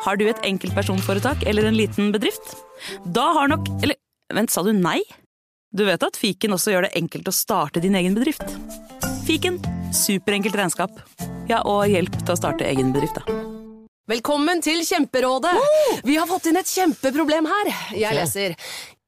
Har du et enkeltpersonforetak eller en liten bedrift? Da har nok Eller vent, sa du nei? Du vet at fiken også gjør det enkelt å starte din egen bedrift? Fiken superenkelt regnskap. Ja, og hjelp til å starte egen bedrift, da. Velkommen til Kjemperådet! Vi har fått inn et kjempeproblem her. Jeg leser.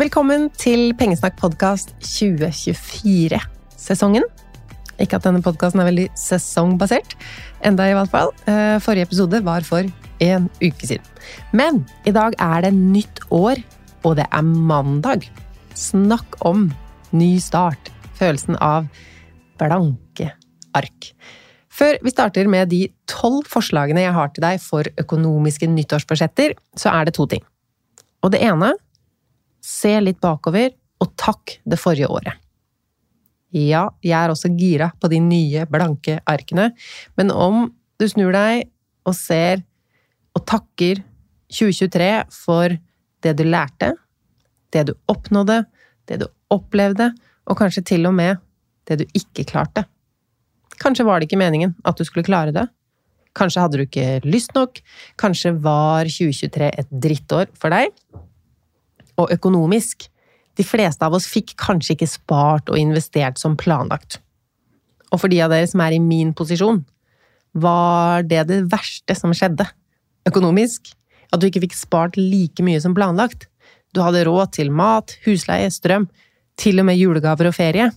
Velkommen til Pengesnakk podkast 2024-sesongen. Ikke at denne podkasten er veldig sesongbasert, enda i hvert fall. Eh, Forrige episode var for en uke siden. Men i dag er det nytt år, og det er mandag. Snakk om ny start. Følelsen av blanke ark. Før vi starter med de tolv forslagene jeg har til deg for økonomiske nyttårsbudsjetter, så er det to ting. Og det ene Se litt bakover, og takk det forrige året. Ja, jeg er også gira på de nye, blanke arkene, men om du snur deg og ser og takker 2023 for det du lærte, det du oppnådde, det du opplevde, og kanskje til og med det du ikke klarte. Kanskje var det ikke meningen at du skulle klare det. Kanskje hadde du ikke lyst nok. Kanskje var 2023 et drittår for deg og økonomisk. De fleste av oss fikk kanskje ikke spart og investert som planlagt. Og for de av dere som er i min posisjon, var det det verste som skjedde økonomisk? At du ikke fikk spart like mye som planlagt? Du hadde råd til mat, husleie, strøm, til og med julegaver og ferie?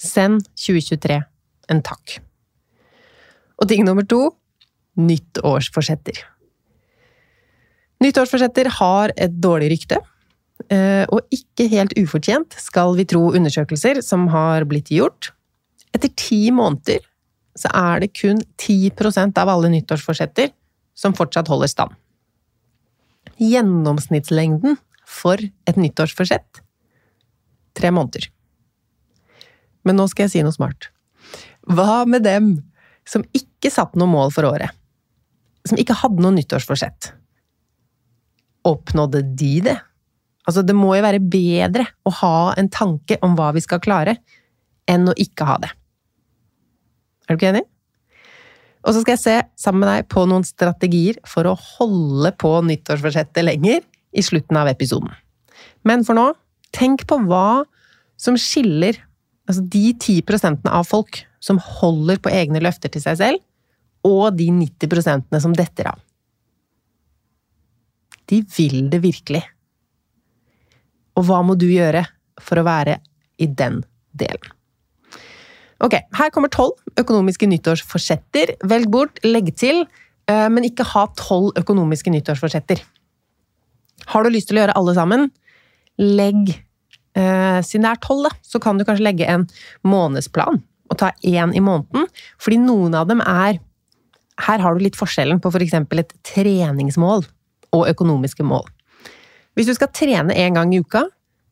Send 2023 en takk. Og ting nummer to nyttårsforsetter. Nyttårsforsetter har et dårlig rykte. Eh, og ikke helt ufortjent, skal vi tro undersøkelser som har blitt gjort. Etter ti måneder så er det kun 10% av alle nyttårsforsetter som fortsatt holder stand. Gjennomsnittslengden for et nyttårsforsett tre måneder. Men nå skal jeg si noe smart. Hva med dem som ikke satte noe mål for året? Som ikke hadde noe nyttårsforsett? Oppnådde de det? Altså, det må jo være bedre å ha en tanke om hva vi skal klare, enn å ikke ha det. Er du ikke enig? Og så skal jeg se sammen med deg på noen strategier for å holde på nyttårsforsettet lenger i slutten av episoden. Men for nå, tenk på hva som skiller altså de 10% av folk som holder på egne løfter til seg selv, og de 90 som detter av. De vil det virkelig. Og hva må du gjøre for å være i den delen? Ok, her kommer tolv økonomiske nyttårsforsetter. Velg bort, legg til, eh, men ikke ha tolv økonomiske nyttårsforsetter. Har du lyst til å gjøre alle sammen, legg eh, Siden det er tolv, så kan du kanskje legge en månedsplan og ta én i måneden. Fordi noen av dem er her har du litt forskjellen på f.eks. For et treningsmål og økonomiske mål. Hvis du skal trene en gang i uka,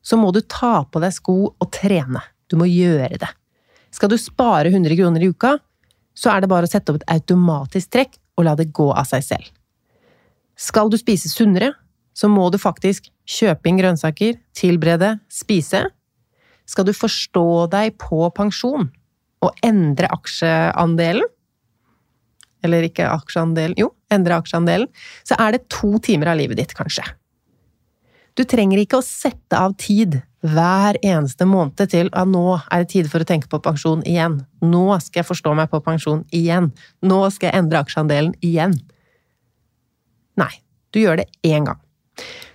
så må du ta på deg sko og trene. Du må gjøre det. Skal du spare 100 kroner i uka, så er det bare å sette opp et automatisk trekk og la det gå av seg selv. Skal du spise sunnere, så må du faktisk kjøpe inn grønnsaker, tilberede, spise. Skal du forstå deg på pensjon og endre aksjeandelen, eller ikke aksjeandelen, jo, endre aksjeandelen, så er det to timer av livet ditt, kanskje. Du trenger ikke å sette av tid hver eneste måned til at nå er det tid for å tenke på pensjon igjen. Nå skal jeg forstå meg på pensjon igjen. Nå skal jeg endre aksjeandelen igjen. Nei, du gjør det én gang.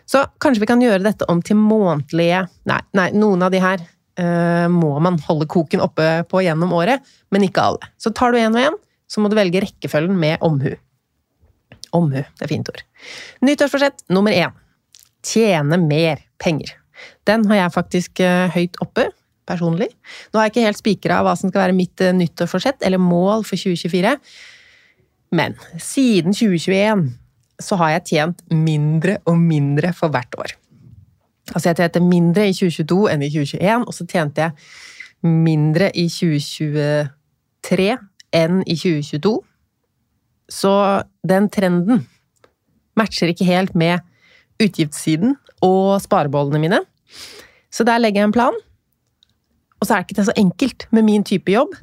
Så kanskje vi kan gjøre dette om til månedlige Nei, nei noen av de her uh, må man holde koken oppe på gjennom året, men ikke alle. Så tar du én og én, så må du velge rekkefølgen med omhu. Omhu, det er fint ord. Nyttårsforsett nummer én. Tjene mer penger. Den har jeg faktisk uh, høyt oppe, personlig. Nå har jeg ikke helt spikra hva som skal være mitt uh, nyttårsforsett, eller mål for 2024. Men siden 2021 så har jeg tjent mindre og mindre for hvert år. Altså jeg tjente mindre i 2022 enn i 2021, og så tjente jeg mindre i 2023 enn i 2022. Så den trenden matcher ikke helt med utgiftssiden og sparebollene mine. Så der legger jeg en plan. Og så er det ikke så enkelt med min type jobb.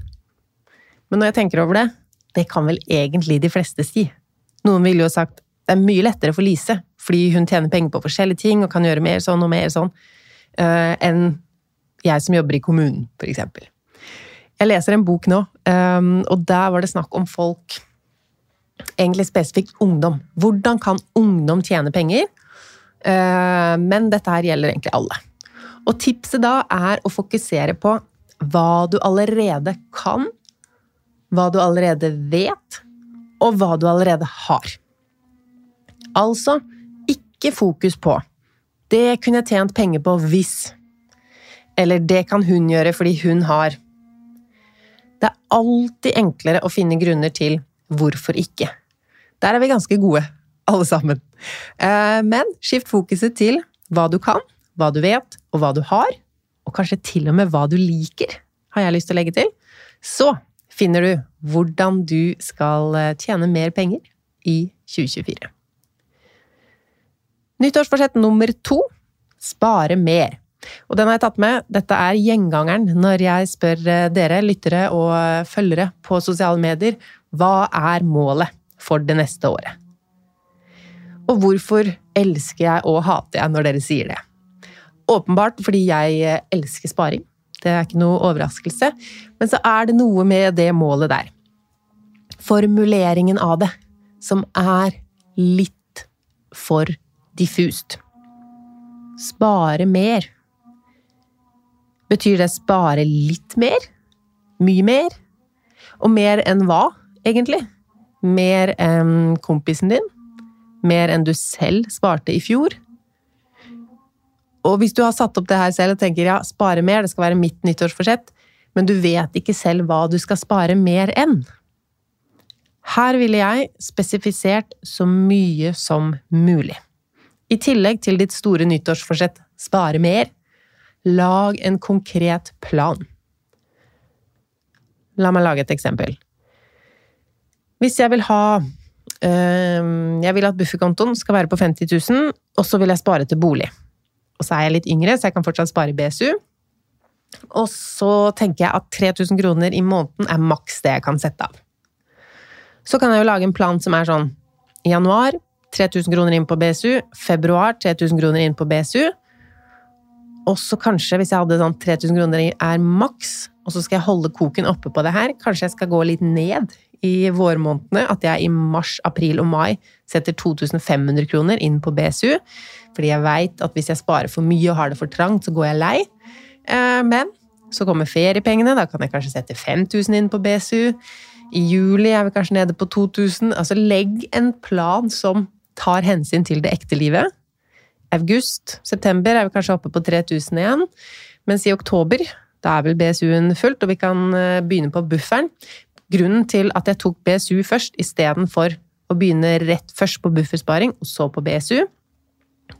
Men når jeg tenker over det, det kan vel egentlig de fleste si. Noen ville jo sagt det er mye lettere for Lise, fordi hun tjener penger på forskjellige ting og kan gjøre mer sånn og mer sånn, uh, enn jeg som jobber i kommunen, eksempel. Jeg leser en bok nå, um, og der var det snakk om folk Egentlig spesifikt ungdom. Hvordan kan ungdom tjene penger? Uh, men dette her gjelder egentlig alle. Og tipset da er å fokusere på hva du allerede kan, hva du allerede vet, og hva du allerede har. Altså ikke fokus på 'det kunne jeg tjent penger på hvis' eller 'det kan hun gjøre fordi hun har'. Det er alltid enklere å finne grunner til hvorfor ikke. Der er vi ganske gode, alle sammen. Eh, men skift fokuset til hva du kan, hva du vet, og hva du har. Og kanskje til og med hva du liker, har jeg lyst til å legge til. Så finner du hvordan du skal eh, tjene mer penger i 2024. Nyttårsforsett nummer to spare mer. Og den har jeg tatt med. Dette er gjengangeren når jeg spør eh, dere lyttere og følgere på sosiale medier hva er målet for det neste året? Og hvorfor elsker jeg og hater jeg når dere sier det? Åpenbart fordi jeg eh, elsker sparing. Det er ikke noe overraskelse. Men så er det noe med det målet der. Formuleringen av det som er litt for diffust. Spare mer. Betyr det spare litt mer? Mye mer? Og mer enn hva, egentlig? Mer enn kompisen din? Mer enn du selv sparte i fjor? Og hvis du har satt opp det her selv og tenker ja, spare mer, det skal være mitt nyttårsforsett, men du vet ikke selv hva du skal spare mer enn. Her ville jeg spesifisert så mye som mulig. I tillegg til ditt store nyttårsforsett spare mer, lag en konkret plan. La meg lage et eksempel. Hvis jeg vil ha Jeg vil at bufferkontoen skal være på 50 000, og så vil jeg spare til bolig. Og så er jeg litt yngre, så jeg kan fortsatt spare i BSU. Og så tenker jeg at 3000 kroner i måneden er maks det jeg kan sette av. Så kan jeg jo lage en plan som er sånn I januar 3000 kroner inn på BSU. Februar 3000 kroner inn på BSU. Og så kanskje, hvis jeg hadde sånn 3000 kroner er maks, og så skal jeg holde koken oppe på det her, kanskje jeg skal gå litt ned i vårmånedene. At jeg i mars, april og mai setter 2500 kroner inn på BSU. Fordi jeg veit at hvis jeg sparer for mye og har det for trangt, så går jeg lei. Eh, men så kommer feriepengene, da kan jeg kanskje sette 5000 inn på BSU. I juli er vi kanskje nede på 2000. Altså legg en plan som tar hensyn til det ekte livet. August, september er vi kanskje oppe på 3000 igjen. Mens i oktober, da er vel BSU-en fullt, og vi kan eh, begynne på bufferen. Grunnen til at jeg tok BSU først istedenfor å begynne rett først på buffersparing og så på BSU,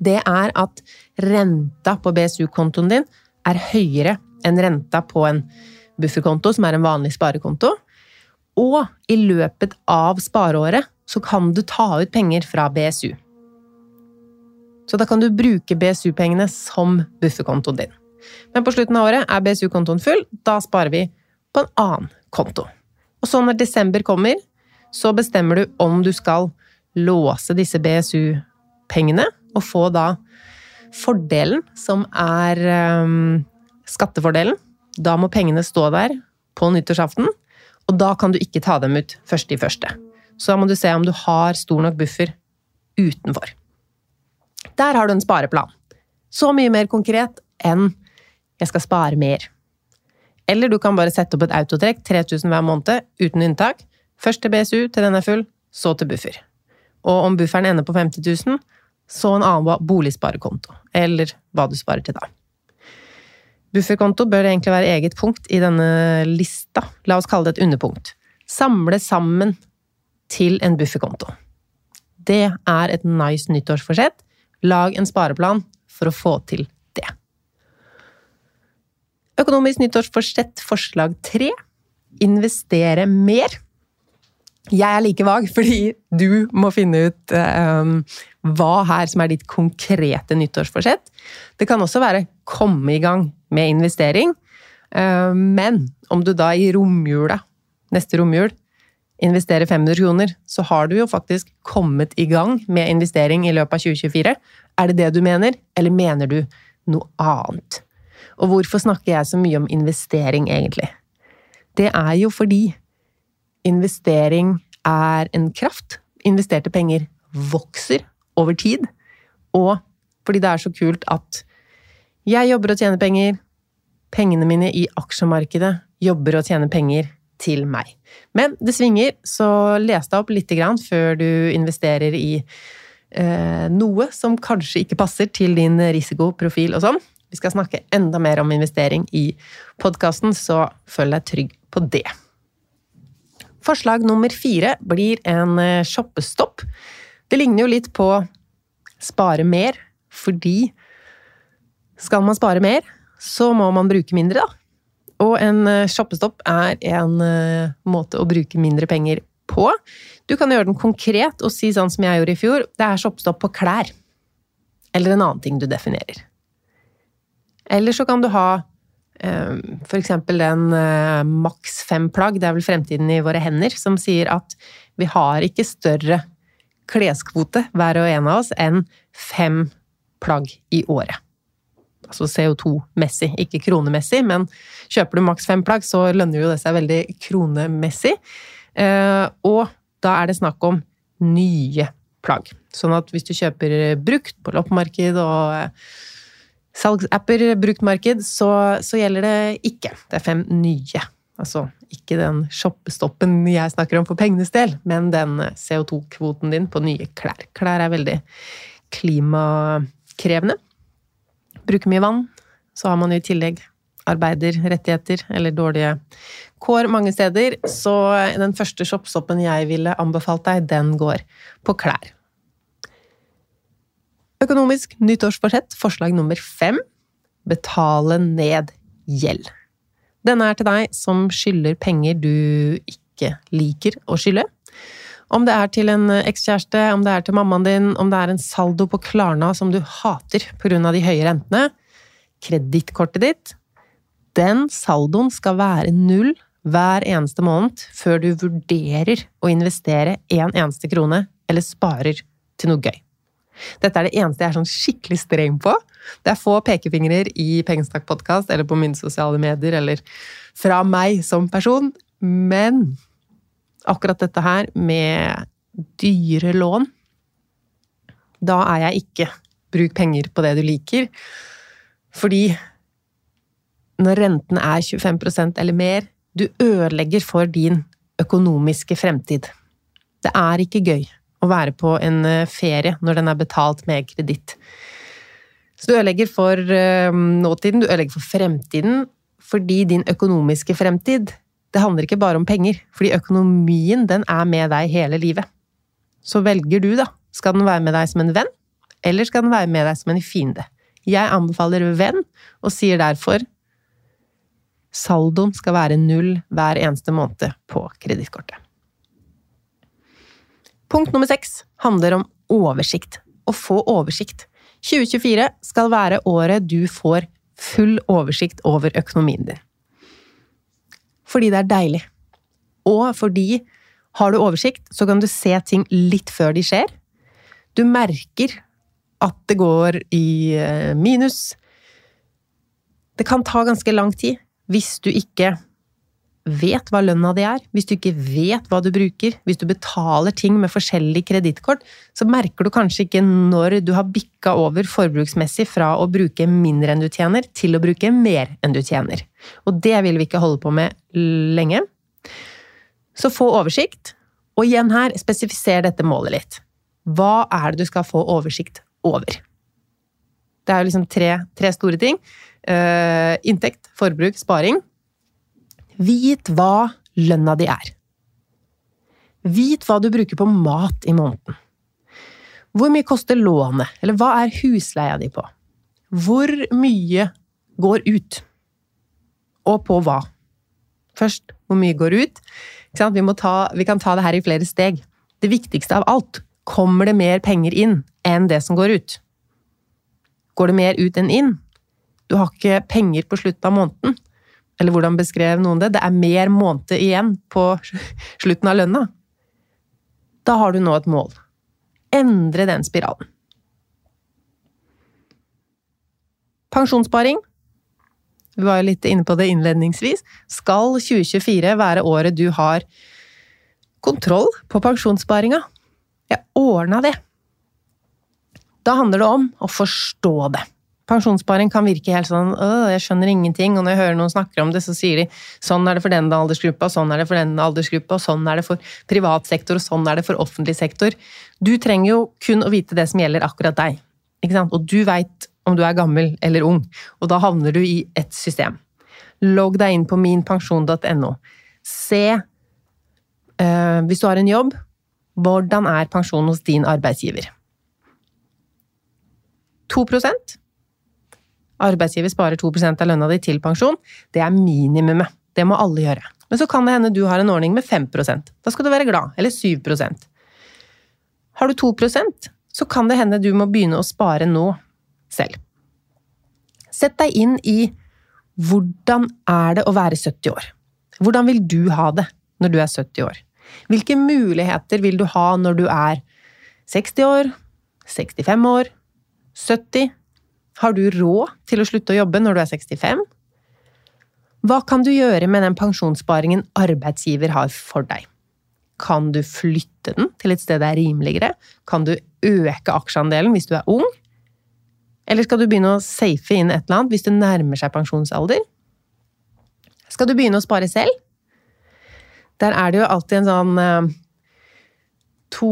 det er at renta på BSU-kontoen din er høyere enn renta på en bufferkonto, som er en vanlig sparekonto. Og i løpet av spareåret så kan du ta ut penger fra BSU. Så da kan du bruke BSU-pengene som bufferkontoen din. Men på slutten av året er BSU-kontoen full, da sparer vi på en annen konto. Og så når desember kommer, så bestemmer du om du skal låse disse BSU-pengene, og få da fordelen, som er um, skattefordelen. Da må pengene stå der på nyttårsaften, og da kan du ikke ta dem ut første i første. Så da må du se om du har stor nok buffer utenfor. Der har du en spareplan. Så mye mer konkret enn 'jeg skal spare mer'. Eller du kan bare sette opp et autotrekk 3000 hver måned uten unntak. Først til BSU til den er full, så til buffer. Og om bufferen ender på 50 000, så en annen boligsparekonto. Eller hva du sparer til da. Bufferkonto bør egentlig være eget punkt i denne lista. La oss kalle det et underpunkt. Samle sammen til en bufferkonto. Det er et nice nyttårsforsett. Lag en spareplan for å få til. Økonomisk nyttårsforsett forslag tre. Investere mer. Jeg er like vag, fordi du må finne ut um, hva her som er ditt konkrete nyttårsforsett. Det kan også være komme i gang med investering. Um, men om du da i romjula, neste romjul, investerer 500 kroner, så har du jo faktisk kommet i gang med investering i løpet av 2024. Er det det du mener, eller mener du noe annet? Og hvorfor snakker jeg så mye om investering, egentlig? Det er jo fordi investering er en kraft. Investerte penger vokser over tid. Og fordi det er så kult at jeg jobber og tjener penger, pengene mine i aksjemarkedet jobber og tjener penger til meg. Men det svinger, så les deg opp litt før du investerer i eh, noe som kanskje ikke passer til din risikoprofil og sånn. Vi skal snakke enda mer om investering i podkasten, så føl deg trygg på det. Forslag nummer fire blir en eh, shoppestopp. Det ligner jo litt på spare mer, fordi skal man spare mer, så må man bruke mindre, da. Og en eh, shoppestopp er en eh, måte å bruke mindre penger på. Du kan gjøre den konkret og si sånn som jeg gjorde i fjor, det er shoppestopp på klær. Eller en annen ting du definerer. Eller så kan du ha F.eks. for eksempel den eh, maks fem plagg, det er vel fremtiden i våre hender, som sier at vi har ikke større kleskvote, hver og en av oss, enn fem plagg i året. Altså CO2-messig, ikke kronemessig, men kjøper du maks fem plagg, så lønner jo det seg veldig kronemessig. Eh, og da er det snakk om nye plagg. Sånn at hvis du kjøper brukt på loppemarked og eh, salgsapper, bruktmarked, så, så, gjelder det ikke. Det er fem nye. Altså ikke den shoppestoppen jeg snakker om for pengenes del, men den CO2-kvoten din på nye klær. Klær er veldig klimakrevende. Bruker mye vann. Så har man i tillegg arbeiderrettigheter eller dårlige kår mange steder. Så den første shoppestoppen jeg ville anbefalt deg, den går på klær. Økonomisk nyttårsforsett, forslag nummer fem betale ned gjeld. Denne er til deg som skylder penger du ikke liker å skylde. Om det er til en ekskjæreste, om det er til mammaen din, om det er en saldo på Klarna som du hater pga. de høye rentene, kredittkortet ditt Den saldoen skal være null hver eneste måned før du vurderer å investere en eneste krone eller sparer til noe gøy. Dette er det eneste jeg er sånn skikkelig streng på. Det er få pekefingre i Pengestakk-podkast eller på mine sosiale medier eller fra meg som person, men akkurat dette her med dyre lån Da er jeg ikke bruk penger på det du liker, fordi når renten er 25% eller mer, du ødelegger for din økonomiske fremtid. Det er ikke gøy å være på en eh, ferie når den er betalt med kreditt. Så du ødelegger for eh, nåtiden, du ødelegger for fremtiden, fordi din økonomiske fremtid, det handler ikke bare om penger, fordi økonomien den er med deg hele livet. Så velger du, da. Skal den være med deg som en venn, eller skal den være med deg som en fiende? Jeg anbefaler venn, og sier derfor saldoen skal være null hver eneste måned på kredittkortet. Punkt nummer seks handler om oversikt. Å få oversikt. 2024 skal være året du får full oversikt over økonomien din. Fordi det er deilig. Og fordi har du oversikt, så kan du se ting litt før de skjer. Du merker at det går i eh, minus. Det kan ta ganske lang tid hvis du ikke vet hva lønna di er, hvis du ikke vet hva du bruker, hvis du betaler ting med forskjellig kredittkort, så merker du kanskje ikke når du har bikka over forbruksmessig fra å bruke mindre enn du tjener, til å bruke mer enn du tjener. Og det vil vi ikke holde på med lenge. Så få oversikt, og igjen her, spesifiser dette målet litt. Hva er det du skal få oversikt over? Det er jo liksom tre, tre store ting. Uh, inntekt, forbruk, sparing. Vit hva lønna di er. Vit hva du bruker på mat i måneden. Hvor mye koster lånet, eller hva er husleia di på? Hvor mye går ut? Og på hva? Først, hvor mye går ut? Vi, ta, vi, kan ta det her i flere steg. Det viktigste av alt kommer det mer penger inn enn det som går ut. Går det mer ut enn inn? Du har ikke penger på slutten av måneden. Eller hvordan beskrev noen det? Det er mer måned igjen på slutten av lønna. Da har du nå et mål. Endre den spiralen. Pensjonssparing vi var jo litt inne på det innledningsvis. Skal 2024 være året du har kontroll på pensjonssparinga? Jeg ordna det. Da handler det om å forstå det. Pensjonssparing kan virke helt sånn øh, jeg skjønner ingenting, og når jeg hører noen snakker om det, så sier de sånn er det for denne aldersgruppa, sånn er det for denne aldersgruppa, sånn er det for privat sektor, og sånn er det for offentlig sektor. Du trenger jo kun å vite det som gjelder akkurat deg. Ikke sant? Og du veit om du er gammel eller ung, og da havner du i ett system. Logg deg inn på minpensjon.no. Se, øh, hvis du har en jobb, hvordan er pensjonen hos din arbeidsgiver? 2 Arbeidsgiver sparer 2% av lønna di til pensjon. Det er minimumet. Det må alle gjøre. Men så kan det hende du har en ordning med 5% Da skal du være glad. Eller 7% Har du 2% så kan det hende du må begynne å spare nå selv. Sett deg inn i hvordan er det å være 70 år? Hvordan vil du ha det når du er 70 år? Hvilke muligheter vil du ha når du er 60 år, 65 år, 70 har du råd til å slutte å jobbe når du er 65? Hva kan du gjøre med den pensjonssparingen arbeidsgiver har for deg? Kan du flytte den til et sted det er rimeligere? Kan du øke aksjeandelen hvis du er ung? Eller skal du begynne å safe inn et eller annet hvis du nærmer seg pensjonsalder? Skal du begynne å spare selv? Der er det jo alltid en sånn uh, to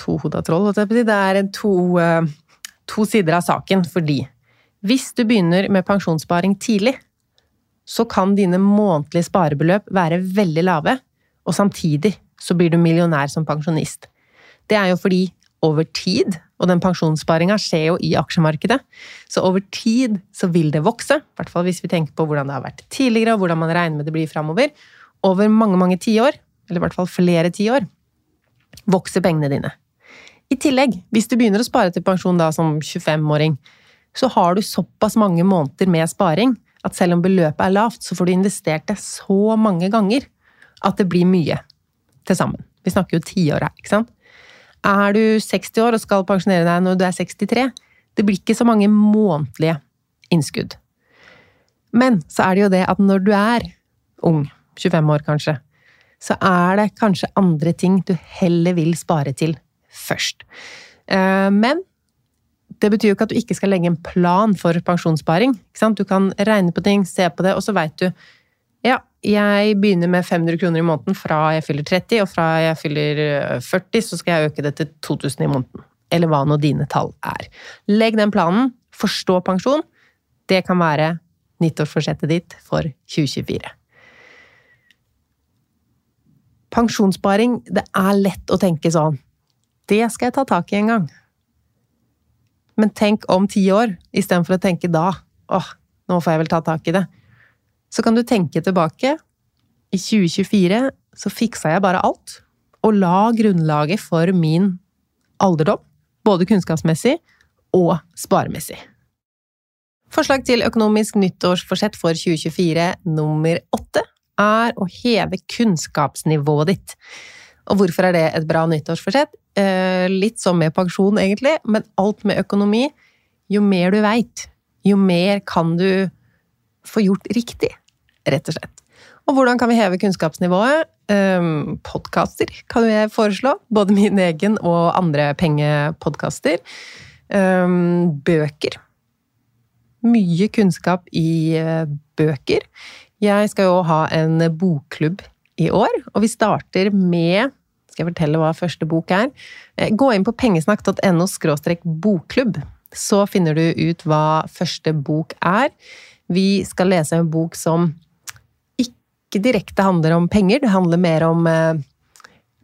Tohoda troll, holdt jeg på å si. Det er en to uh, to sider av saken, fordi hvis du begynner med pensjonssparing tidlig, så kan dine månedlige sparebeløp være veldig lave, og samtidig så blir du millionær som pensjonist. Det er jo fordi over tid, og den pensjonssparinga skjer jo i aksjemarkedet, så over tid så vil det vokse, i hvert fall hvis vi tenker på hvordan det har vært tidligere, og hvordan man regner med det blir framover, over mange, mange tiår, eller i hvert fall flere tiår, vokser pengene dine. I tillegg, hvis du begynner å spare til pensjon da som 25-åring, så har du såpass mange måneder med sparing at selv om beløpet er lavt, så får du investert det så mange ganger at det blir mye til sammen. Vi snakker jo tiår her, ikke sant? Er du 60 år og skal pensjonere deg når du er 63, det blir ikke så mange månedlige innskudd. Men så er det jo det at når du er ung, 25 år kanskje, så er det kanskje andre ting du heller vil spare til først. Eh, men det betyr jo ikke at du ikke skal legge en plan for pensjonssparing. Du kan regne på ting, se på det, og så veit du ja, jeg begynner med 500 kroner i måneden fra jeg fyller 30, og fra jeg fyller 40 eh, så skal jeg øke det til 2000 i måneden. Eller hva nå dine tall er. Legg den planen. Forstå pensjon. Det kan være nyttårsforsettet ditt for 2024. Pensjonssparing, det er lett å tenke sånn Det skal jeg ta tak i en gang. Men tenk om ti år, istedenfor å tenke da. Åh, nå får jeg vel ta tak i det. Så kan du tenke tilbake. I 2024 så fiksa jeg bare alt, og la grunnlaget for min alderdom. Både kunnskapsmessig og sparemessig. Forslag til økonomisk nyttårsforsett for 2024 nummer åtte er å heve kunnskapsnivået ditt. Og hvorfor er det et bra nyttårsforsett? Eh, litt som med pensjon, egentlig, men alt med økonomi. Jo mer du veit, jo mer kan du få gjort riktig, rett og slett. Og hvordan kan vi heve kunnskapsnivået? Um, podkaster kan jeg foreslå. Både min egen og andre pengepodkaster. Um, bøker. Mye kunnskap i uh, bøker. Jeg skal jo ha en bokklubb i år, og vi starter med Skal jeg fortelle hva første bok er? Eh, gå inn på pengesnakk.no bokklubb, så finner du ut hva første bok er. Vi skal lese en bok som ikke direkte handler om penger, det handler mer om eh,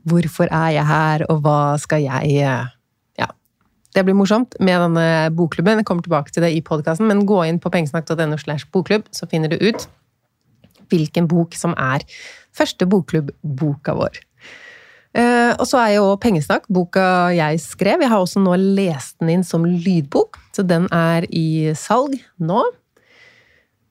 hvorfor er jeg her, og hva skal jeg eh. Det blir morsomt med denne bokklubben. Jeg kommer tilbake til det i podkasten, men gå inn på pengesnakk.no slash bokklubb, så finner du ut hvilken bok som er første bokklubbboka vår. Uh, og så er jo Pengesnakk boka jeg skrev. Jeg har også nå lest den inn som lydbok, så den er i salg nå.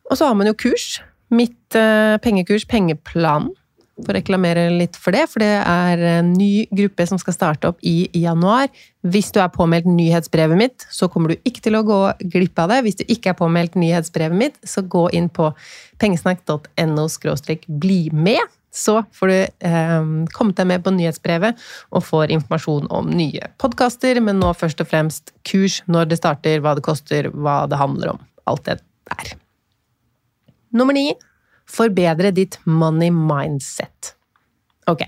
Og så har man jo kurs. Mitt uh, pengekurs Pengeplanen for å reklamere litt for det, for det er en ny gruppe som skal starte opp i januar. Hvis du er påmeldt nyhetsbrevet mitt, så kommer du ikke til å gå glipp av det. Hvis du ikke er påmeldt nyhetsbrevet mitt, så gå inn på pengesnakk.no bli med. Så får du eh, kommet deg med på nyhetsbrevet og får informasjon om nye podkaster, men nå først og fremst kurs, når det starter, hva det koster, hva det handler om. Alt det der. Nummer ni Forbedre ditt money mindset. Ok.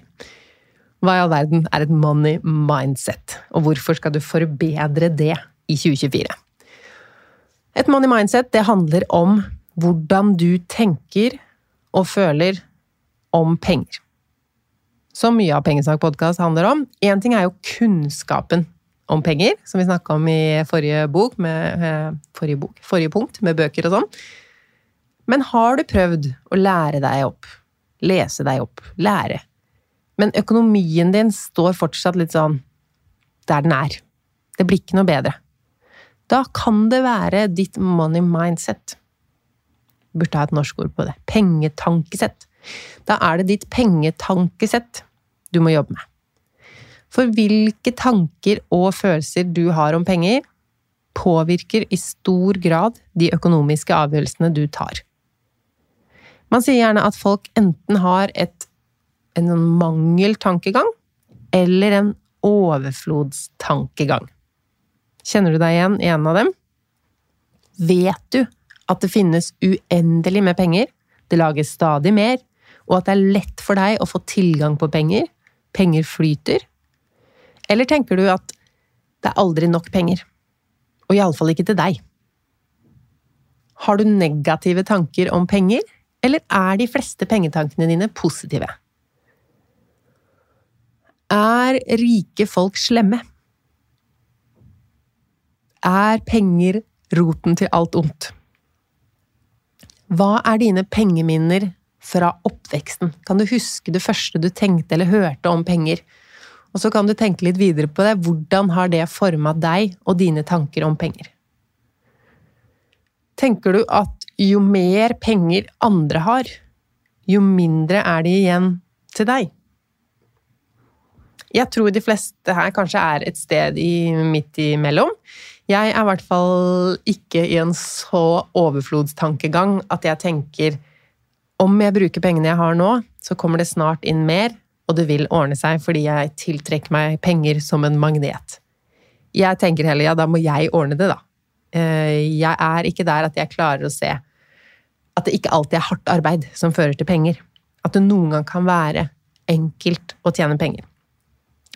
Hva i all verden er et money mindset, og hvorfor skal du forbedre det i 2024? Et money mindset det handler om hvordan du tenker og føler om penger. Så mye av Pengesnakk-podkast handler om. Én ting er jo kunnskapen om penger, som vi snakka om i forrige bok, med, eh, forrige, bok, forrige punkt, med bøker og sånn. Men har du prøvd å lære deg opp, lese deg opp, lære, men økonomien din står fortsatt litt sånn der den er, det blir ikke noe bedre, da kan det være ditt money mindset. Burde ha et norsk ord på det. Pengetankesett. Da er det ditt pengetankesett du må jobbe med. For hvilke tanker og følelser du har om penger, påvirker i stor grad de økonomiske avgjørelsene du tar. Man sier gjerne at folk enten har et, en mangeltankegang eller en overflodstankegang. Kjenner du deg igjen i en av dem? Vet du at det finnes uendelig med penger, det lages stadig mer, og at det er lett for deg å få tilgang på penger, penger flyter? Eller tenker du at det er aldri nok penger? Og iallfall ikke til deg. Har du negative tanker om penger, eller er de fleste pengetankene dine positive? Er rike folk slemme? Er penger roten til alt ondt? Hva er dine pengeminner fra oppveksten? Kan du huske det første du tenkte eller hørte om penger? Og så kan du tenke litt videre på det. Hvordan har det forma deg og dine tanker om penger? Tenker du at jo mer penger andre har, jo mindre er det igjen til deg. Jeg tror de fleste her kanskje er et sted i, midt imellom. Jeg er i hvert fall ikke i en så overflodstankegang at jeg tenker om jeg bruker pengene jeg har nå, så kommer det snart inn mer, og det vil ordne seg fordi jeg tiltrekker meg penger som en magnet. Jeg tenker heller ja, da må jeg ordne det, da. Eh, jeg er ikke der at jeg klarer å se at det ikke alltid er hardt arbeid som fører til penger. At det noen gang kan være enkelt å tjene penger.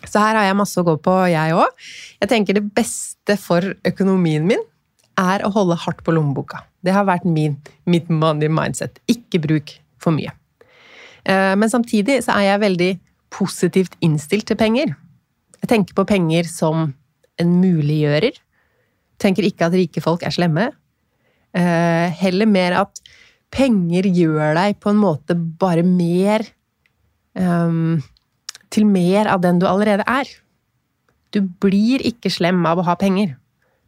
Så her har jeg masse å gå på, jeg òg. Jeg tenker det beste for økonomien min er å holde hardt på lommeboka. Det har vært min, mitt money mindset. Ikke bruk for mye. Eh, men samtidig så er jeg veldig positivt innstilt til penger. Jeg tenker på penger som en muliggjører. Tenker ikke at rike folk er slemme. Eh, heller mer at penger gjør deg på en måte bare mer um, Til mer av den du allerede er. Du blir ikke slem av å ha penger.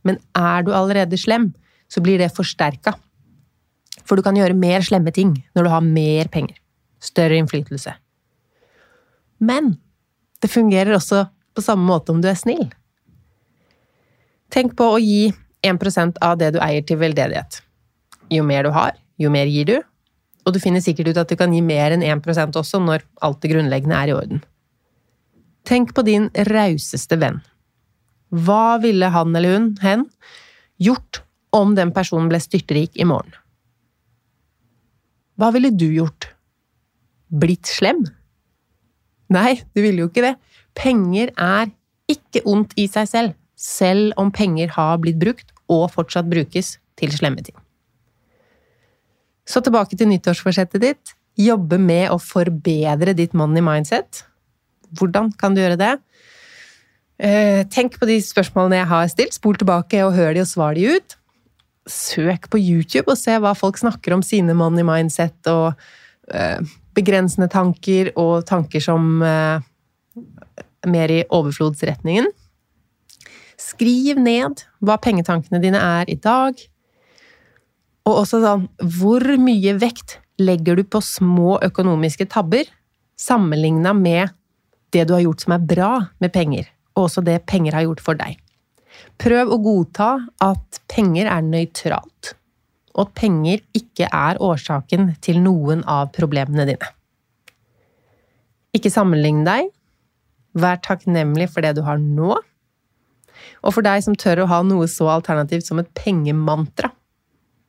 Men er du allerede slem, så blir det forsterka. For du kan gjøre mer slemme ting når du har mer penger. Større innflytelse. Men det fungerer også på samme måte om du er snill. Tenk på å gi 1% av det du eier til veldedighet. Jo mer du har, jo mer gir du. Og du finner sikkert ut at du kan gi mer enn 1% også når alt det grunnleggende er i orden. Tenk på din rauseste venn. Hva ville han eller hun, hen, gjort om den personen ble styrtrik i morgen? Hva ville du gjort? Blitt slem? Nei, du ville jo ikke det. Penger er ikke ondt i seg selv, selv om penger har blitt brukt og fortsatt brukes til slemme ting. Så tilbake til nyttårsforsettet ditt. Jobbe med å forbedre ditt money mindset. Hvordan kan du gjøre det? Eh, tenk på de spørsmålene jeg har stilt, spol tilbake og hør de og svar de ut. Søk på YouTube og se hva folk snakker om sine money mindset og eh, begrensende tanker og tanker som eh, mer i overflodsretningen. Skriv ned hva pengetankene dine er i dag. Og også sånn Hvor mye vekt legger du på små økonomiske tabber sammenligna med det du har gjort som er bra med penger, og også det penger har gjort for deg? Prøv å godta at penger er nøytralt, og at penger ikke er årsaken til noen av problemene dine. Ikke sammenlign deg. Vær takknemlig for det du har nå. Og for deg som tør å ha noe så alternativt som et pengemantra.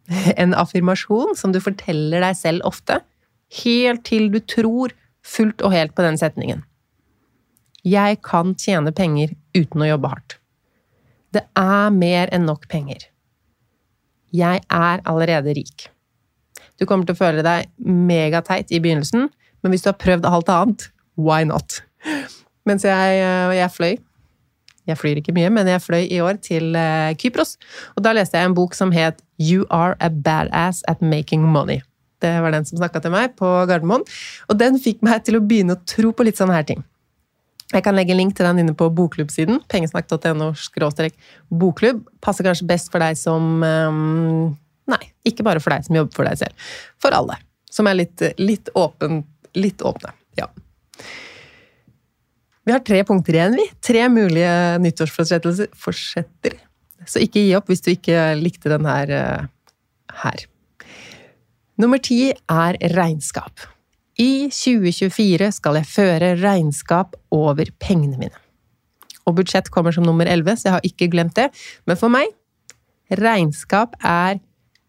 En affirmasjon som du forteller deg selv ofte, helt til du tror fullt og helt på den setningen. Jeg kan tjene penger uten å jobbe hardt. Det er mer enn nok penger. Jeg er allerede rik. Du kommer til å føle deg megateit i begynnelsen, men hvis du har prøvd alt annet, why not? Mens jeg, jeg fløy jeg flyr ikke mye, men jeg fløy i år til eh, Kypros. Og da leste jeg en bok som het You Are a Badass at Making Money. Det var den som snakka til meg på Gardermoen. Og den fikk meg til å begynne å tro på litt sånne her ting. Jeg kan legge en link til den inne på bokklubbsiden. Pengesnakk.no bokklubb. Passer kanskje best for deg som um, Nei, ikke bare for deg som jobber for deg selv. For alle. Som er litt, litt, åpen, litt åpne. Ja. Vi har tre punkter igjen, vi. Tre mulige nyttårsforsetter. Så ikke gi opp hvis du ikke likte den her. Eh, her. Nummer ti er regnskap. I 2024 skal jeg føre regnskap over pengene mine. Og budsjett kommer som nummer elleve, så jeg har ikke glemt det. Men for meg regnskap er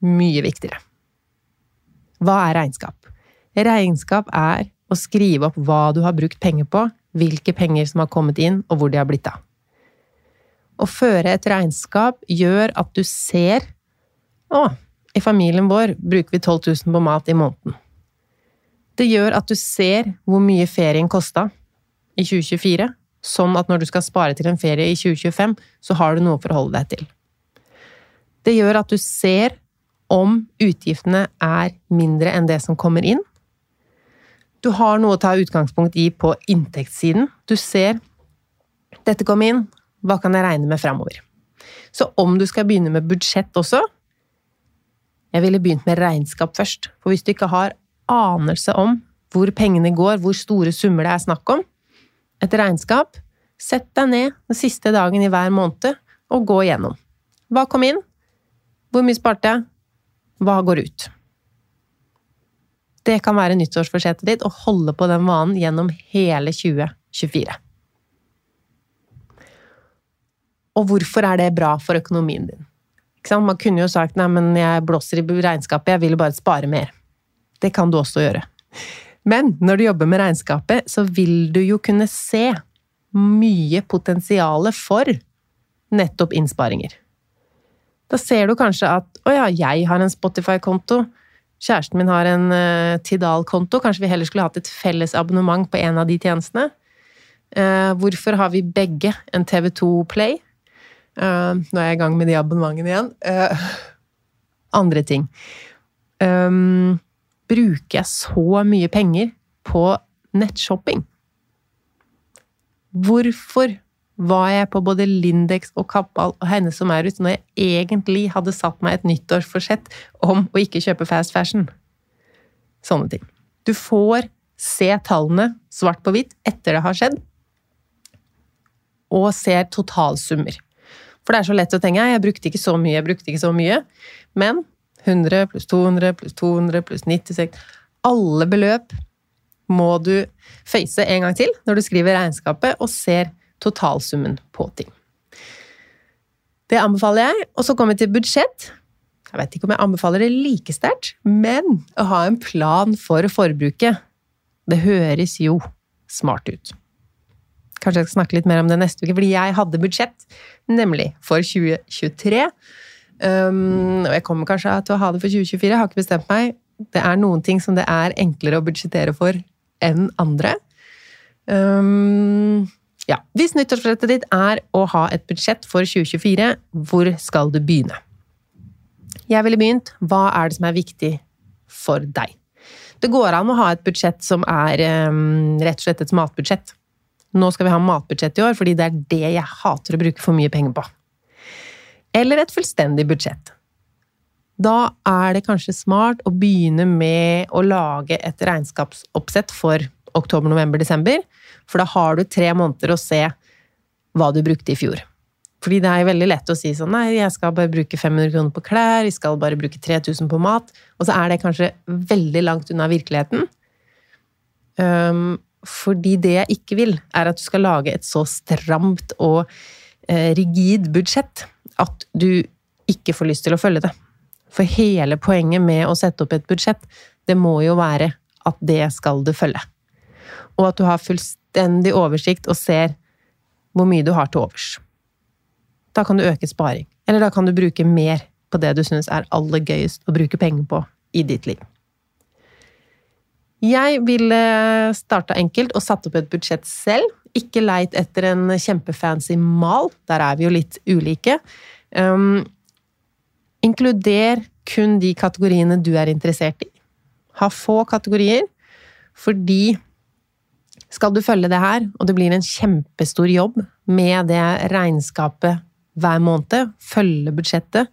mye viktigere. Hva er regnskap? Regnskap er å skrive opp hva du har brukt penger på, hvilke penger som har kommet inn, og hvor de har blitt av. Å føre et regnskap gjør at du ser Å, i familien vår bruker vi 12 000 på mat i måneden. Det gjør at du ser hvor mye ferien kosta i 2024, sånn at når du skal spare til en ferie i 2025, så har du noe for å holde deg til. Det gjør at du ser om utgiftene er mindre enn det som kommer inn, du har noe å ta utgangspunkt i på inntektssiden. Du ser dette kom inn, hva kan jeg regne med framover? Så om du skal begynne med budsjett også Jeg ville begynt med regnskap først. For hvis du ikke har anelse om hvor pengene går, hvor store summer det er snakk om, et regnskap, sett deg ned den siste dagen i hver måned og gå igjennom. Hva kom inn? Hvor mye sparte jeg? Hva går ut? Det kan være nyttårsforsettet ditt å holde på den vanen gjennom hele 2024. Og hvorfor er det bra for økonomien din? Man kunne jo sagt nei, men jeg blåser i regnskapet, jeg vil bare spare mer. Det kan du også gjøre. Men når du jobber med regnskapet, så vil du jo kunne se mye potensial for nettopp innsparinger. Da ser du kanskje at å ja, jeg har en Spotify-konto, Kjæresten min har en uh, Tidal-konto. Kanskje vi heller skulle hatt et felles abonnement på en av de tjenestene. Uh, hvorfor har vi begge en TV2 Play? Uh, nå er jeg i gang med de abonnementene igjen. andre ting. Um, bruker jeg så mye penger på nettshopping? Hvorfor var jeg på både Lindex og Kappal og Heine som er Maurits når jeg egentlig hadde satt meg et nyttårsforsett om å ikke kjøpe fast fashion? Sånne ting. Du får se tallene svart på hvitt etter det har skjedd, og ser totalsummer. For det er så lett å tenke jeg brukte ikke så mye, jeg brukte ikke så mye. Men 100 pluss 200 pluss 200 pluss 96 Alle beløp må du face en gang til når du skriver regnskapet og ser totalsummen på ting. Det anbefaler jeg. Og så kommer vi til budsjett. Jeg vet ikke om jeg anbefaler det like sterkt, men å ha en plan for forbruket, det høres jo smart ut. Kanskje jeg skal snakke litt mer om det neste uke, fordi jeg hadde budsjett, nemlig for 2023. Um, og jeg kommer kanskje til å ha det for 2024, jeg har ikke bestemt meg. Det er noen ting som det er enklere å budsjettere for enn andre. Um, ja. Hvis nyttårsforsettet ditt er å ha et budsjett for 2024, hvor skal du begynne? Jeg ville begynt hva er det som er viktig for deg? Det går an å ha et budsjett som er um, rett og slett et matbudsjett. Nå skal vi ha matbudsjett i år, fordi det er det jeg hater å bruke for mye penger på. Eller et fullstendig budsjett. Da er det kanskje smart å begynne med å lage et regnskapsoppsett for oktober, november, desember. For da har du tre måneder å se hva du brukte i fjor. Fordi det er veldig lett å si sånn nei, jeg skal bare bruke 500 kroner på klær, jeg skal bare bruke 3000 på mat. Og så er det kanskje veldig langt unna virkeligheten. Um, fordi det jeg ikke vil, er at du skal lage et så stramt og rigid budsjett at du ikke får lyst til å følge det. For hele poenget med å sette opp et budsjett, det må jo være at det skal du følge og at du har fullstendig oversikt og ser hvor mye du har til overs. Da kan du øke sparing, eller da kan du bruke mer på det du syns er aller gøyest å bruke penger på i ditt liv. Jeg ville starta enkelt og satt opp et budsjett selv. Ikke leit etter en kjempefancy mal, der er vi jo litt ulike. Um, inkluder kun de kategoriene du er interessert i. Ha få kategorier, fordi skal du følge det her, og det blir en kjempestor jobb med det regnskapet hver måned, følge budsjettet,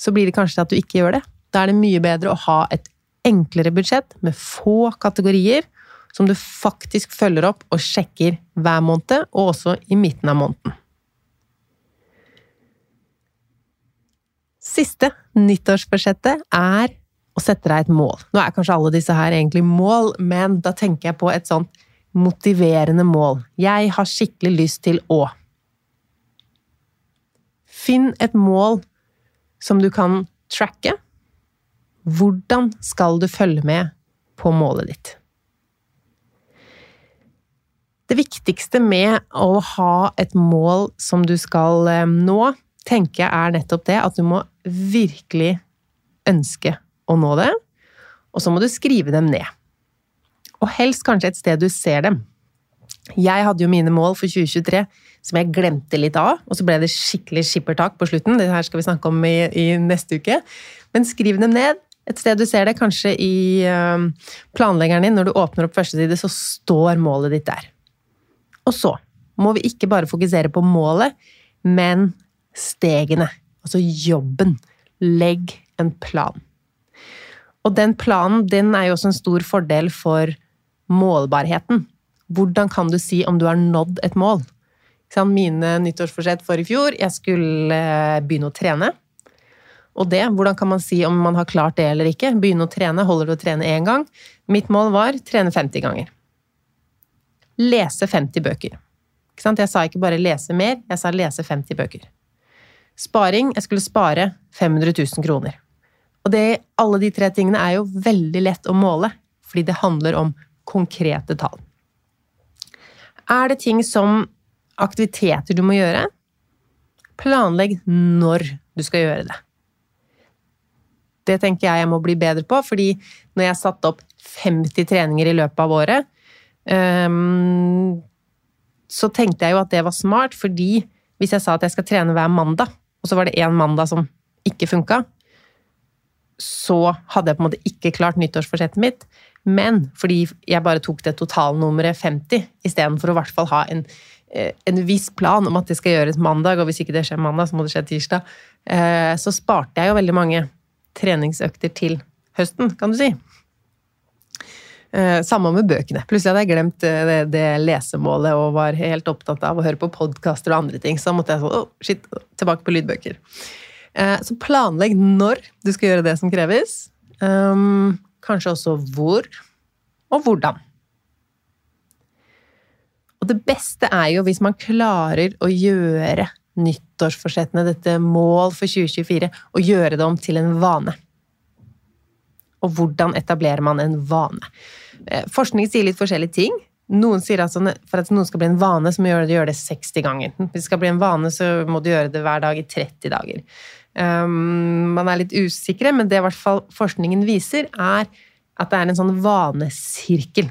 så blir det kanskje at du ikke gjør det. Da er det mye bedre å ha et enklere budsjett med få kategorier, som du faktisk følger opp og sjekker hver måned, og også i midten av måneden. Siste nyttårsbudsjettet er å sette deg et mål. Nå er kanskje alle disse her egentlig mål, men da tenker jeg på et sånt motiverende mål. Jeg har skikkelig lyst til å Finn et mål som du kan tracke. Hvordan skal du følge med på målet ditt? Det viktigste med å ha et mål som du skal eh, nå, tenker jeg er nettopp det at du må virkelig ønske å nå det, og så må du skrive dem ned. Og helst kanskje et sted du ser dem. Jeg hadde jo mine mål for 2023 som jeg glemte litt av, og så ble det skikkelig skippertak på slutten. Det her skal vi snakke om i, i neste uke. Men skriv dem ned et sted du ser det, kanskje i uh, planleggeren din. Når du åpner opp første side, så står målet ditt der. Og så må vi ikke bare fokusere på målet, men stegene. Altså jobben. Legg en plan. Og den planen din er jo også en stor fordel for målbarheten. Hvordan kan du si om du har nådd et mål? Mine nyttårsforsett for i fjor jeg skulle eh, begynne å trene. Og det, hvordan kan man si om man har klart det eller ikke? Begynne å trene, holder du å trene én gang? Mitt mål var trene 50 ganger. Lese 50 bøker. Jeg sa ikke bare lese mer, jeg sa lese 50 bøker. Sparing, jeg skulle spare 500 000 kroner. Og det, alle de tre tingene er jo veldig lett å måle, fordi det handler om konkrete tall. Er det ting som aktiviteter du må gjøre? Planlegg når du skal gjøre det. Det tenker jeg jeg må bli bedre på, fordi når jeg satte opp 50 treninger i løpet av året, så tenkte jeg jo at det var smart, fordi hvis jeg sa at jeg skal trene hver mandag, og så var det én mandag som ikke funka, så hadde jeg på en måte ikke klart nyttårsforsettet mitt. Men fordi jeg bare tok det totalnummeret 50, istedenfor å i hvert fall ha en, eh, en viss plan om at det skal gjøres mandag, og hvis ikke det skjer mandag, så må det skje tirsdag, eh, så sparte jeg jo veldig mange treningsøkter til høsten, kan du si. Eh, samme med bøkene. Plutselig hadde jeg glemt det, det lesemålet og var helt opptatt av å høre på podkaster og andre ting. Så måtte jeg sånn, oh, shit, tilbake på lydbøker. Så planlegg når du skal gjøre det som kreves. Um, Kanskje også hvor og hvordan. Og det beste er jo hvis man klarer å gjøre nyttårsforsettene, dette mål for 2024, og gjøre det om til en vane. Og hvordan etablerer man en vane? Eh, forskning sier litt forskjellige ting. Noen sier at for at noen skal bli en vane, så må du gjøre det 60 ganger. Hvis det skal bli en vane, så må du gjøre det hver dag i 30 dager. Um, man er litt usikre, men det hvert fall forskningen viser, er at det er en sånn vanesirkel.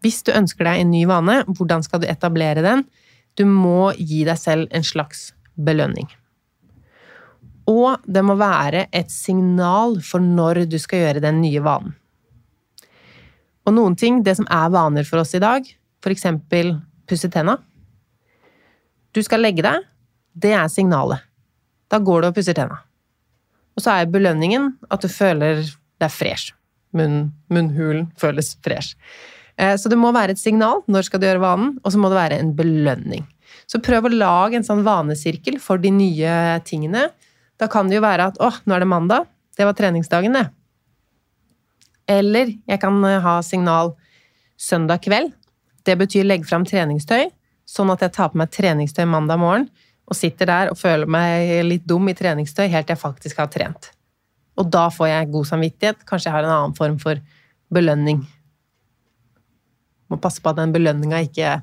Hvis du ønsker deg en ny vane, hvordan skal du etablere den? Du må gi deg selv en slags belønning. Og det må være et signal for når du skal gjøre den nye vanen. Og noen ting, det som er vaner for oss i dag, f.eks. pusse tenna Du skal legge deg, det er signalet. Da går du og pusser tenna. Og så er belønningen at du føler deg fresh munn, munnhulen føles fresh. Eh, så det må være et signal når skal du gjøre vanen, og så må det være en belønning. Så prøv å lage en sånn vanesirkel for de nye tingene. Da kan det jo være at 'å, nå er det mandag', det var treningsdagen, det. Eller jeg kan eh, ha signal søndag kveld. Det betyr legge fram treningstøy, sånn at jeg tar på meg treningstøy mandag morgen og sitter der og føler meg litt dum i treningstøy helt til jeg faktisk har trent. Og da får jeg god samvittighet. Kanskje jeg har en annen form for belønning. Må passe på at den belønninga ikke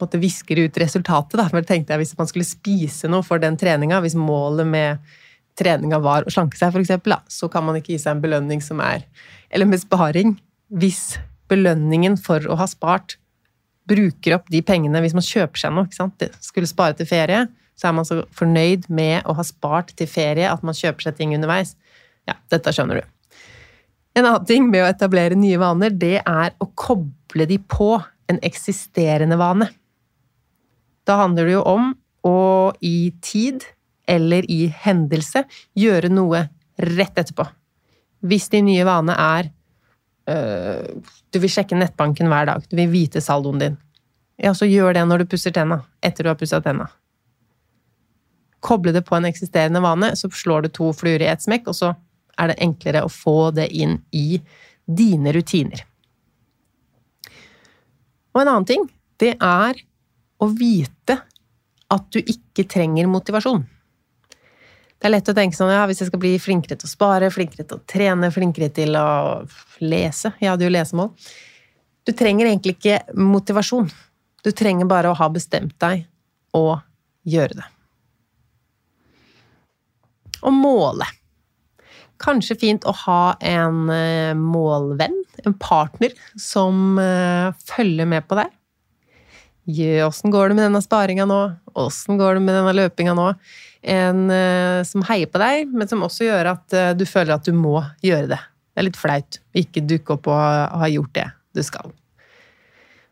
måtte visker ut resultatet. Da. For tenkte jeg Hvis man skulle spise noe for den treninga, hvis målet med treninga var å slanke seg, f.eks., så kan man ikke gi seg en belønning som er Eller med sparing. Hvis belønningen for å ha spart bruker opp de pengene hvis man kjøper seg noe, ikke sant? skulle spare til ferie, så er man så fornøyd med å ha spart til ferie at man kjøper seg ting underveis. Ja, dette skjønner du. En annen ting med å etablere nye vaner, det er å koble de på en eksisterende vane. Da handler det jo om å i tid eller i hendelse gjøre noe rett etterpå. Hvis din nye vane er øh, Du vil sjekke nettbanken hver dag. Du vil vite saldoen din. Ja, så gjør det når du pusser tenna. Etter du har pussa tenna. Koble det på en eksisterende vane, så slår du to fluer i ett smekk, og så er det enklere å få det inn i dine rutiner. Og en annen ting, det er å vite at du ikke trenger motivasjon. Det er lett å tenke sånn ja, hvis jeg skal bli flinkere til å spare, flinkere til å trene, flinkere til å lese Jeg hadde jo lesemål. Du trenger egentlig ikke motivasjon. Du trenger bare å ha bestemt deg og gjøre det. Og måle. Kanskje fint å ha en eh, målvenn, en partner, som eh, følger med på deg. Åssen går det med denne sparinga nå? Åssen går det med denne løpinga nå? En eh, som heier på deg, men som også gjør at du føler at du må gjøre det. Det er litt flaut å ikke dukke opp og ha gjort det du skal.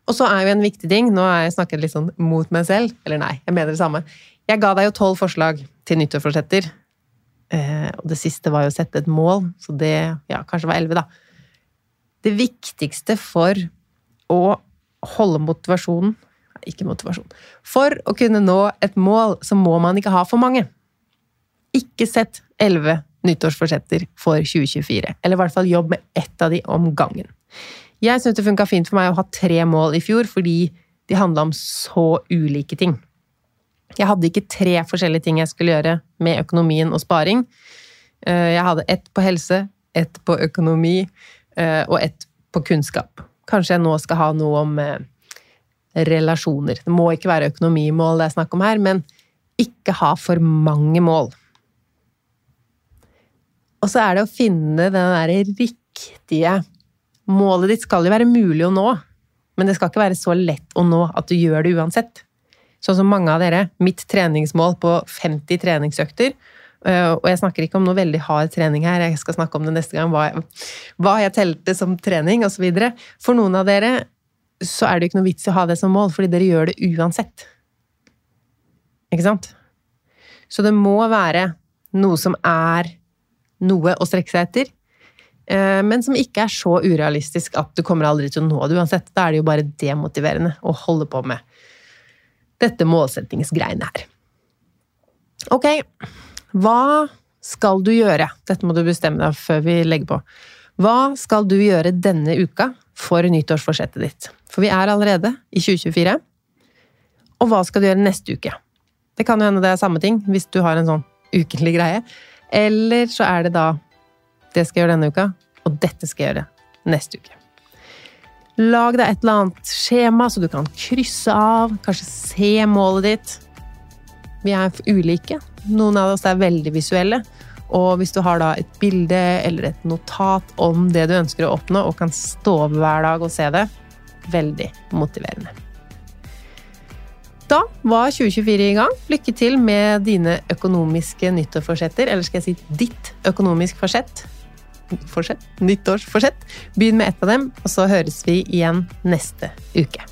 Og så er jo en viktig ting Nå har jeg snakket litt sånn mot meg selv. Eller nei, jeg mener det samme. Jeg ga deg jo tolv forslag til nyttårsforsetter Eh, og det siste var jo å sette et mål, så det ja, kanskje var elleve, da. Det viktigste for å holde motivasjonen Ikke motivasjon. For å kunne nå et mål, så må man ikke ha for mange. Ikke sett elleve nyttårsforsetter for 2024. Eller i hvert fall jobb med ett av de om gangen. Jeg syntes det funka fint for meg å ha tre mål i fjor, fordi de handla om så ulike ting. Jeg hadde ikke tre forskjellige ting jeg skulle gjøre med økonomien og sparing. Eh, jeg hadde ett på helse, ett på økonomi eh, og ett på kunnskap. Kanskje jeg nå skal ha noe om eh, relasjoner. Det må ikke være økonomimål det er snakk om her, men ikke ha for mange mål. Og så er det å finne den derre riktige Målet ditt skal jo være mulig å nå, men det skal ikke være så lett å nå at du gjør det uansett. Sånn som mange av dere. Mitt treningsmål på 50 treningsøkter. øh, Og jeg snakker ikke om noe veldig hard trening her, jeg skal snakke om det neste gang, hva jeg, hva jeg telte som trening osv. For noen av dere så er det jo ikke noe vits i å ha det som mål, fordi dere gjør det uansett. Ikke sant? Så det må være noe som er noe å strekke seg etter, eh, men som ikke er så urealistisk at du kommer aldri til å nå det uansett. Da er det jo bare demotiverende å holde på med dette målsettingsgreiene her. Ok, hva skal du gjøre? Dette må du bestemme deg før vi legger på. Hva skal du gjøre denne uka for nyttårsforsettet ditt? For vi er allerede i 2024. Og hva skal du gjøre neste uke? Det kan jo hende det er samme ting, hvis du har en sånn ukentlig greie. Eller så er det da det skal jeg gjøre denne uka, og dette skal jeg gjøre neste uke. Lag deg et eller annet skjema så du kan krysse av, kanskje se målet ditt. Vi er ulike. Noen av oss er veldig visuelle. Og hvis du har da et bilde eller et notat om det du ønsker å oppnå, og kan stå opp hver dag og se det, veldig motiverende. Da var 2024 i gang. Lykke til med dine økonomiske nyttårsforsetter. Eller skal jeg si ditt økonomisk forsett? Forsett? Nyttårsforsett. Begynn med ett av dem, og så høres vi igjen neste uke.